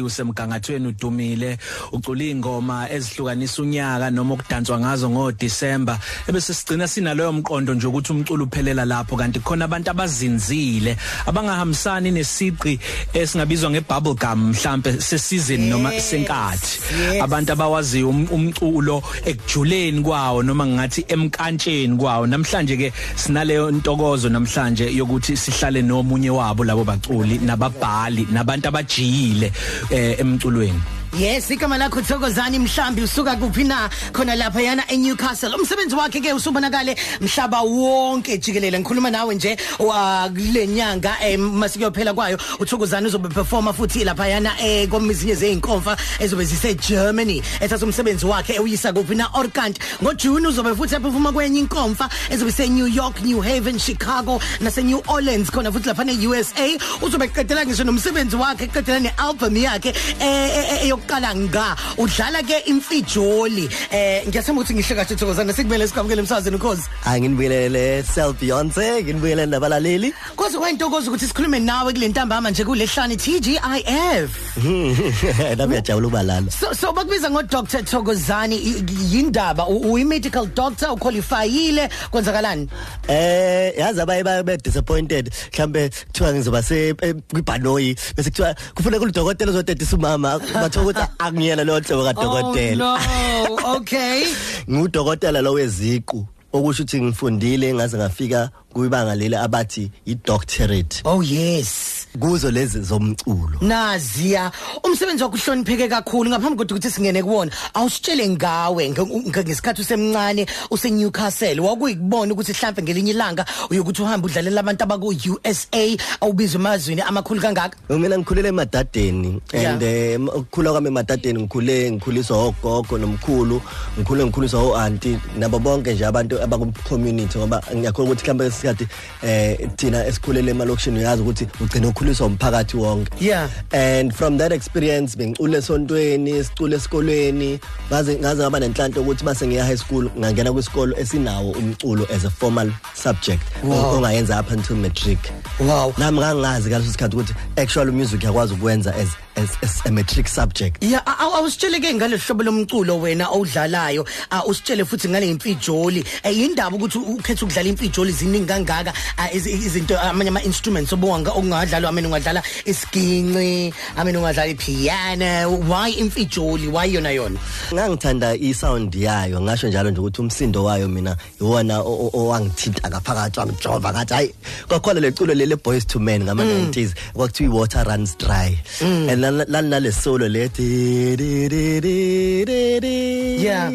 usemgangathweni udumile ucula ingoma ezihlukanisa unyaka noma ukudanswa ngazo ngo December ebese sigcina sinaloyo mqondo nje ukuthi umculo uphelela lapho kanti khona abantu abazinzile abangahambisani nesiqi esingabizwa ngebubble gum mhlambe seseason noma senkathi. abantu abawaziyo um, umculo ekujuleni kwawo noma ngathi emkantsheni kwawo. Namhlanje ke sinaleyo ntokozo namhlanje yokuthi sihlale nomunye wabo labo baculi nababhali nabantu abajiyile. Emculweni. Yes igama lakho Thokozani Mhlambi usuka kuphi na khona lapha yana eNewcastle. Umsebenzi wakhe ke usubonakale mhlaba wonke jikelele. Ngikhuluma nawe nje kulenyanga masikuyophela kwayo. uThokozani uzobe performa futhi lapha yana eh komizinye zeinkonfa ezobe zise Germany ethatha umsebenzi wakhe uyisa kuphi na Orkant. ngoJune uzobe futhi eperforma kwenye inkonfa ezobe se New York New Haven Chicago nase New Orleans khona futhi lapha neUSA uzobe qedela ngisho nomsebenzi wakhe qedela nealbum yakhe eh yokuqala nga udlala ke imfijoli. Eh ngiyathemba ukuthi ngihle kahle Thokozana sikumele sikwamukele emsazweni ukhozi. Anginibuyelele self Beyonce nginibuyelele nabalaleli. Koze kwentokozo ukuthi sikhulume nawe kule ntambama nje kulehlani TGIF Nabe yajabula ukubalala So so bakubiza ngo Dr Thokozani yindaba uyi medical doctor uqualifyile kwenzakalani? Eh yazi abaye babe disappointed. Mhlambe kuthiwa ngizoba se kwibhanoyi bese kuthiwa kufuneka uludokotela uzodedisa umama bathola ukuthi angiyena lo hlobo kadokotela Oh no. Okay. Ngudokotela lo weziqu. Okusho ukuthi ngifundile ngaze ngafika kuyibanga leli abathi i doctorate Oh yes. Kuzo lezi zomculo. Naziya umsebenzi wakho uhlonipheke kakhulu ngaphambi kodwa ukuthi singene kuwona. Awusitshele ngawe ngesikhathi usemncane use Newcastle wakuyikubona ukuthi mhlambe ngelinye ilanga uyokuthi uhambe udlalela abantu abaku USA awubizwe emazweni amakhulu kangaka? Mina ngikhulele emadadeni Yeah. and eh, ukukhula kwami emadadeni ngikhule ngikhuliswa ogogo nomkhulu ngikhule ngikhuliswa oanti nabo bonke nje abantu abaku community ngoba ngiyakholwa ukuthi mhlambe isikhathi eh thina esikhulele emalokishini uyazi ukuthi ugcina ukhuliswa umphakathi wonke Yeah. and from that experience bengicule esontweni sicule esikolweni ngaze ngaze ngaba nenhlanhla ukuthi mase ngiya high school ngangena kwisikolo esinawo umculo as a formal subject Wow. ongayenza up until matric Wow. nami ngangazi ngaleso sikhathi ukuthi actual music yakwazi ukwenza as as, as a matric subject. Yeah awusitshele ke ngale hlobo lomculo wena awudlalayo usitshele futhi ngale imfijoli yindaba ukuthi ukhetha ukudlala imfijoli ziningi kangaka. Ah, iz- izinto amanye ama instruments obonga ongadlala amene ungadlala isiginci amene ungadlala ipiano. Why imfijoli why yona yona? Ngangithanda i-sound yayo ngasho njalo nje ukuthi umsindo wayo mina iwona o- o- owangithinta ngaphakathi wangijova ngathi hayi kwakhona leculo lele boys to men ngama 90s kwakuthiwa water runs dry. And lan- lan nale solo le Yeah.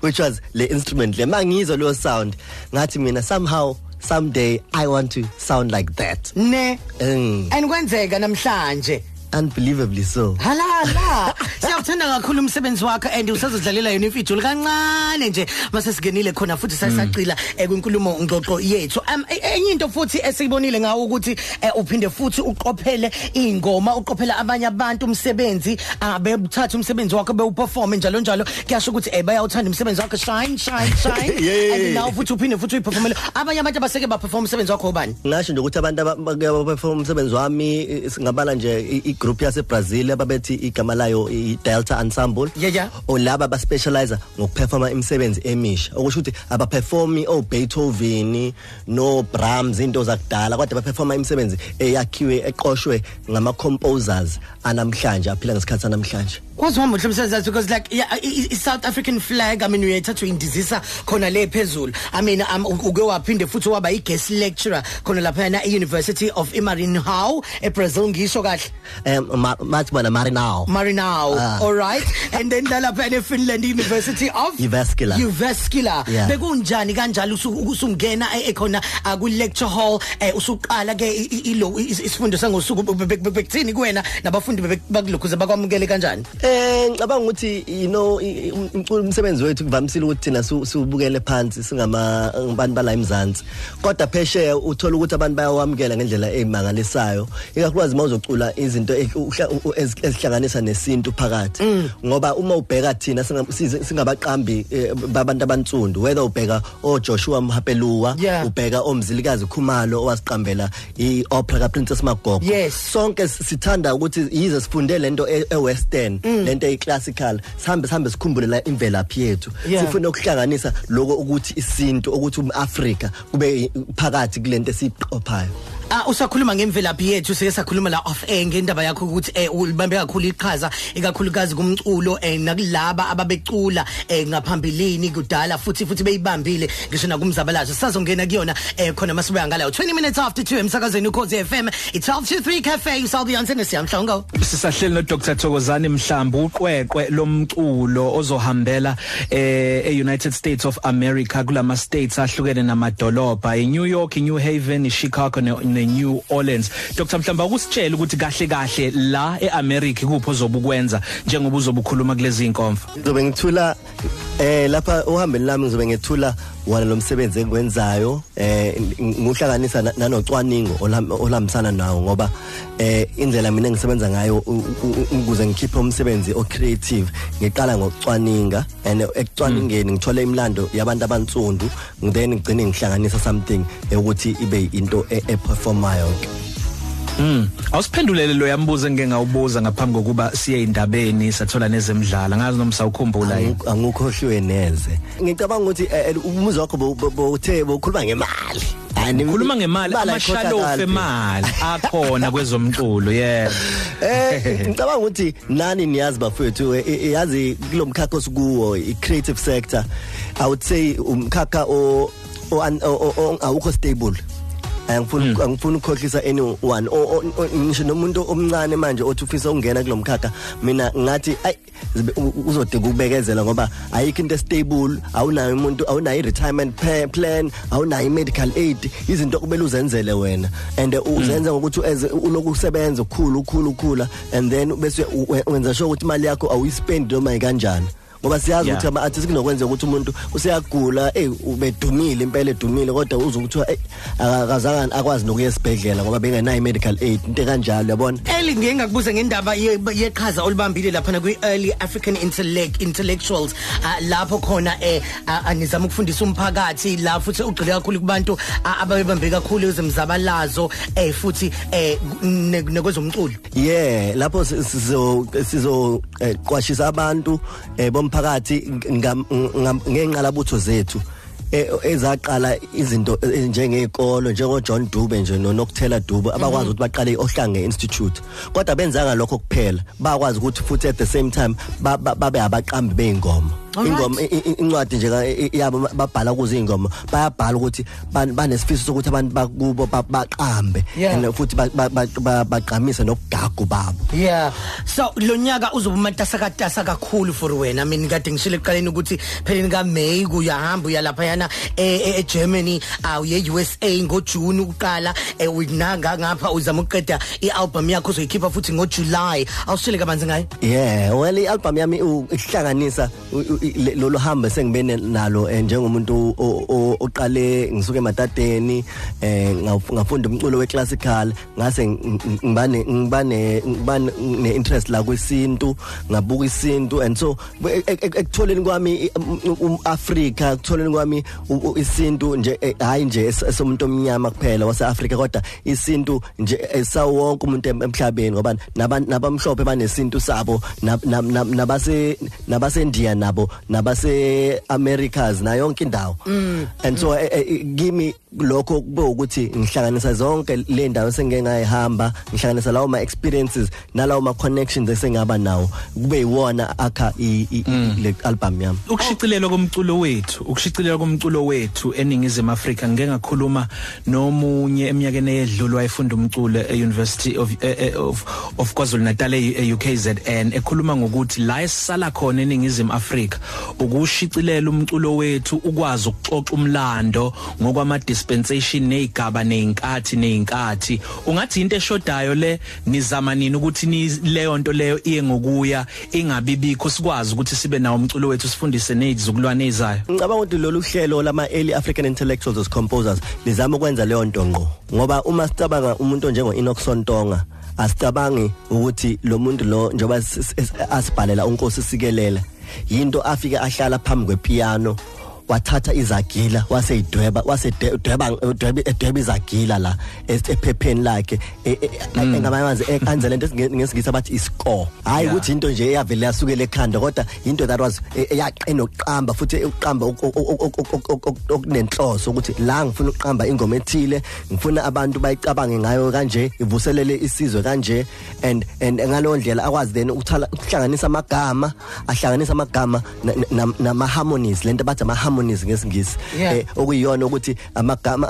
which was le instrument le mangizwa lo sound ngathi mina somehow someday i want to sound like that ne Mm. and kwenzeka namhlanje unbelievably so. Halala siyawuthanda kakhulu umsebenzi wakho and usazodlalela yona imfijoli kancane nje. Mase singenile khona futhi sasaqila eh, kwinkulumo ngxoxo yethu. Um e- enye into futhi esiyibonile ngawo ukuthi eh, uphinde futhi uqophele ingoma uqophela abanye abantu umsebenzi abebuthatha umsebenzi wakho bewuperform njalo njalo kuyasho ukuthi eh bayawuthanda umsebenzi wakho. Shine shine shine. Yeah. and now futhi uphinde futhi uyiperformele. Abanye abantu abaseke baperform umsebenzi wakho ubani? Ngasho nje ukuthi abantu abaperform umsebenzi wami i- singabala nje i- igroup yase Brazil ababethi igama layo i Delta Ensemble. Yeah, yeah. olaba ba specialize ngokuperforma imisebenzi emisha. Okusho ukuthi abaperformi o Beethoven no Brahms into zakudala kodwa baperforma imisebenzi eyakhiwe eqoshwe ngama composers anamhlanje aphila ngesikhathi sanamhlanje. Kwazi wami mhlawumbe because like yeah, i- i- i South African flag I mean uyayithatha uyindizisa khona le phezulu I mean um, uke waphinde futhi waba i guest lecturer khona lapha na University of Maranhão eBrazil ngisho kahle em ma- mathi bona Marinao Maranhão Ah. all right and then lapha ne Finland University of Jyväskylä. Jyväskylä Yeah. bekunjani kanjalo usu- usungena eh, eh, khona ah, ku lecture hall eh, usuqala ke i- i- ilo is- isifundo sangosuku be- be- be- bekuthini kuwena nabafundi bebe- bakulokhuza bakwamukele kanjani Eh ngicabanga ukuthi you know i- umculo umsebenzi wethu kuvamisile ukuthi thina siubukele phansi singama abantu bala eMzansi. Kodwa phesheya uthola ukuthi abantu bayawamukela ngendlela emangalisayo ikakhulukazi mawuzocula izinto ezihlanganisa nesintu phakathi. Ngoba uma ubheka thina singabaqambi eh, babantu abansundu whether ubheka o Joshua Mhapelua Yeah. ubheka omzilikazi Khumalo owasiqambela iopera kaPrincess Magogo. Sonke sithanda ukuthi yize sifunde lento ewestern. Lento eyiclassical sihambe sihambe sikhumbule la imvelaphi yethu. Yeah. sifuna ukuhlanganisa lokho ukuthi isintu ukuthi umAfrika kube i- phakathi kulento esiqophayo Ah usakhuluma ngemvelaphi yethu sike sakhuluma la off air ngendaba yakho ukuthi eh ulibambe kakhulu iqhaza ikakhulukazi kumculo eh nakulaba ababecula eh ngaphambilini kudala futhi futhi beyibambile ngisho nakumzabalazo. Sazongena kuyona eh khona masibuya ngalayo 20 minutes after 2 emsakazweni ukhozi FM it's 1223 cafe South Beyonce nesiyamhlongo sisahleli no Dr Thokozani Mhlambu uqweqwe lomculo ozohambela eh eUnited States of America kulama states ahlukene namadolobha eNew York, eNew Haven, eChicago ne- neNew Orleans. Dr Mhlamba ukusitshela ukuthi kahle kahle la eAmerica kupho zobukwenza njengoba uzobukhuluma kulezi inkonzo. ngizobe ngithula eh lapha uhambeni lami ngizobe ngethula wona lo msebenzi engikwenzayo eh nguhlanganisa na- nanocwaningo olam- olambisana nawo ngoba eh indlela mina engisebenza ngayo ukuze ngikhiphe umsebenzi o creative ngiqala ngokucwaninga and ekucwaningeni ngithole imlando yabantu abansundu then ngigcine ngihlanganisa something ukuthi ibe into e- eperformayo ke Mm. Awusiphendulele lo yambuzo engeke ngawubuza ngaphambi kokuba siye indabeni sathola nezemidlalo. Ngazi noma sawukhumbula yini. Angu- angukhohliwe neze ngicabanga ukuthi eh, eh, umuzi wakho bo- bo- bowuthe bokhuluma ngemali Ani- Khuluma ngemali imali amashalofu ayikhohlakali. emali akhona kwezomculo yeah. eh ngicabanga ukuthi nani niyazi bafethu eh, eh, yazi kulomkhakha osikuwo i creative sector i would say umkhakha o o an- o- o- awukho stable angifuni angifuni ukukhohlisa anyone. Ngisho nomuntu omncane manje othi ufisa ukungena kulomkhakha mina ngathi ay uzodinga ukubekezela ngoba ayikho into stable awunayo umuntu awunayo i-retirement pa- plan awunayo i-medical aid izinto kumele uzenzele wena. And uh, uzenza ngokuthi as uloku usebenza ukukhulu ukukhulu ukukhula and then bese wenza sure ukuthi imali yakho awuyispendi noma ikanjani ngoba siyazi Yeah. ukuthi ama artists kunokwenza ukuthi umuntu useyagula eh ubedumile impela edumile kodwa uzokuthiwa eh akazange akwazi nokuya esibhedlela ngoba bengenayo medical aid. Into kanjalo yabona Eli ngeke ngakubuza ngendaba ye- yeqhaza olibambile lapha na kwi early African intellect intellectuals ah, lapho khona eh ah, ah, nizama ukufundisa umphakathi la futhi ugcile kakhulu kubantu ah, ababebambe kakhulu ezemzabalazo eh futhi eh ne- nekwezomculo. Yeah lapho si- sizo sizo eh, qwashisa abantu eh, bomphakathi ngam- ngam- ngenqalabutho zethu eh, ezaqala izinto eh, njengezikolo njengo John Dube nje no Nokthela Dube abakwazi ukuthi baqale ohlange institute kodwa benzanga lokho kuphela bakwazi ukuthi futhi at the same time ba- ba- babe abaqambi beingoma Alright. Ingoma i- i- incwadi nje ka- i- yabo babhala kuzo ingoma bayabhala ukuthi ban- banesifiso sokuthi abantu bakubo ba- baqambe Yeah. and futhi ba- ba- ba- ba- baqamise nokugagu babo Yeah. So lo nyaka uzoba umatasakatasa kakhulu for wena. I mean kade ngishilo eqaleni ukuthi pheleni ka May kuyahamba uyalapha yana e e- Germany awu ye USA ngo June ukuqala eh winanga ngapha uzama ukuqeda ialbum yakho uzoyikhipha futhi ngo July. Awushile kabanzi ngayo. yeah well i-album yami u- ihlanganisa u- u- i- le- lolu hambo sengibene nalo eh, njengomuntu o- o- oqale ngisuke ematadeni eh ngaf- ngafunda umculo weclassical ngase ng- ng- ngibane ngibane ngibane ne-interest la kwesintu ngabuka isintu. And so e- e- e- ekutholeni kwami i- um- ekutholeni kwami isintu nje eh, hayi nje esomuntu omnyama kuphela wase-Africa kodwa isintu nje esawo wonke umuntu em- emhlabeni ngoba nabamhlophe banesintu sabo nab- nab- nab- nabase nabaseNdiya nabo nabase Americas na yonke indawo. And so eh, eh, kimi lokho kube ukuthi ngihlanganisa zonke le ndawo sengeke ngayihamba ngihlanganisa lawo ma experiences nalawo ma connections esengaba nawo. Kube yiwona akha i- i- i- le album yami. Ukushicilelwa komculo wethu ukushicilelwa komculo wethu eningizimu Afrika ngeke ngakhuluma nomunye eminyakeni eyedlule wayefunda umculo eUniversity of eh, eh, of of KwaZulu Natal eUKZN ekhuluma ngokuthi la esala khona eningizimu Afrika ukushicilela umculo wethu ukwazi ukuxoxa umlando ngokwama dispensation nezigaba nezinkathi nezinkathi ungathi into eshodayo le nizama nini ukuthi ni leyo nto leyo iye ngokuya ingabibikho? Sikwazi ukuthi sibe nawo umculo wethu sifundise nezizukulwane ezayo ngicabanga ukuthi lolu hlelo lama early African intellectuals as composers lizama ukwenza leyo nto ngqo. Ngoba uma sicabanga umuntu onjengo Enoch Sontonga asicabangi ukuthi lo muntu lo njoba asibhalela unkosi sikelela yinto afike ahlala phambi kwepiano wathatha izagila waseyidweba wasedweba udweba edweba izagila la ephepheni lakhe e, e, mm. engamanzi enze lento ngesingisi abathi iscore hayi ukuthi into nje eyavele yasukela ekhanda kodwa into that was e, eyaqena ukuqamba futhi ukuqamba okunenhloso ukuthi la ngifuna ukuqamba ingoma ethile ngifuna abantu bayicabange ngayo kanje ivuselele isizwe kanje and and ngalo ndlela akwazi then ukuthala ukuhlanganisa amagama ahlanganisa amagama nama harmonies lento bathi ama harmonies harmonies ngesingisi eh okuyiyona ukuthi amagama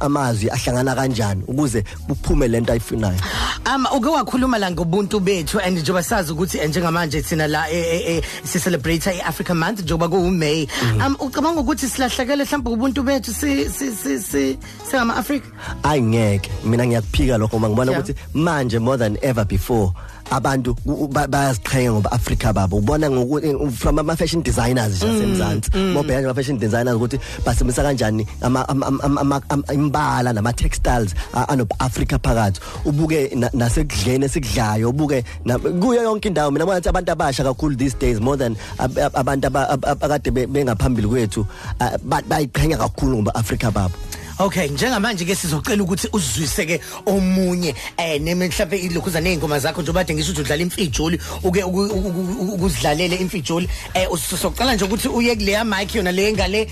amazwi ahlangana kanjani ukuze kuphume lento ayifunayo. Ama uke wakhuluma la ngobuntu bethu and njengoba sazi ukuthi njengamanje thina la eh, eh, si celebrate iAfrica month njengoba ku May um mm. ucabanga ukuthi silahlekele mhlawumbe ubuntu bethu si si si singama Africa ayingeke mina ngiyakuphika lokho ngibona ukuthi manje more than ever before abantu bayaziqhenya ngoba Africa babo. Ubona ngokuthi from ama fashion designers jasemzansi mm, mobheka mm. ama fashion designers ukuthi basebenzisa kanjani ama imbala nama textiles ano Africa phakathi. Ubuke nasekudleni esikudlayo ubuke kuyo yonke indawo. Mina ngathi abantu abasha kakhulu these days more than abantu abakade bengaphambili kwethu bayiqhenya kakhulu ngoba Africa babo. Okay njengamanje ke sizocela ukuthi uzwisise ke omunye eh neme mhlawumbe ilokhuza nezingoma zakho njengoba kade ngisho udlala imfijoli uke ukuzidlalele imfijoli. Eh usocela nje ukuthi uye kuleya mic yona le ngale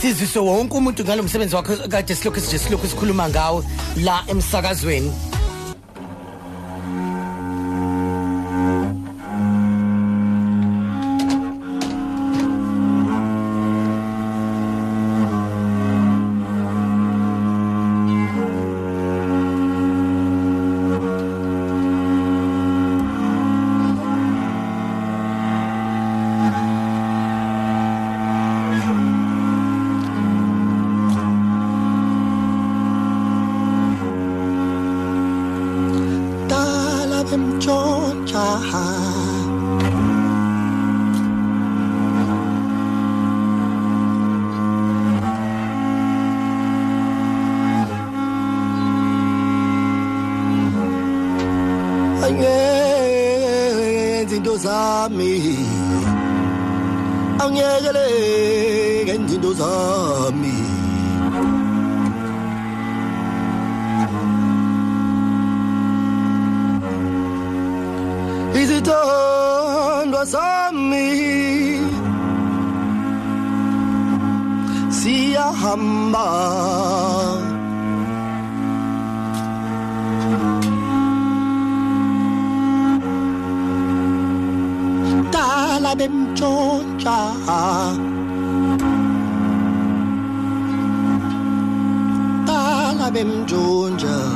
sizise wonke umuntu ngalomsebenzi wakho kade silokhu sije silokhu sikhuluma ngawo la emsakazweni. Zami angiyekele ngenzinto zami. Izithandwa sami siyahamba. Bemtshontsha tala bemtshontsha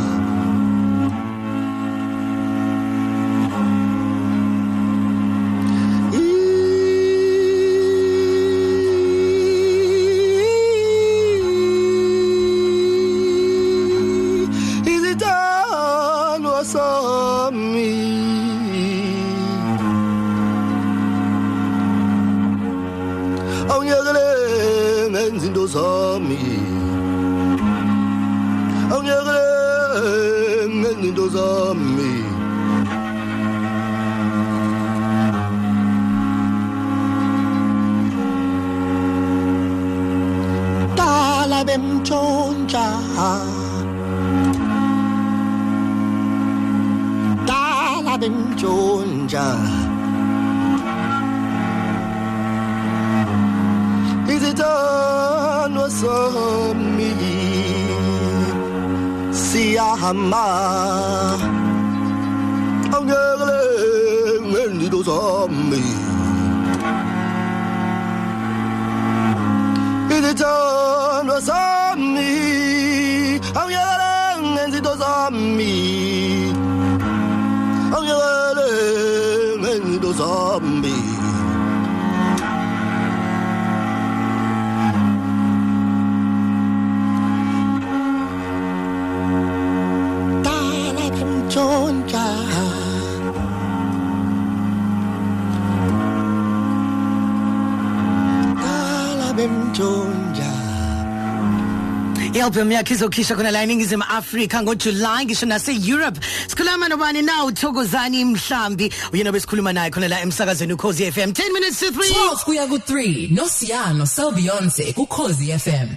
siyahamba angekele ngendido zami izithando zami awuyekele ngenza into zami awuyekele ngenza I-album yakhe izokhishwa khona la eningizimu afrika ngojuly ngisho nase-europe. Sikhuluma nobani na uthokozani mhlambi? Uyena besikhuluma naye khona la emsakazweni ukhozi fm 10 minutes to 3 12 kuya ku3 noSiyano Selbionze ku Khosi FM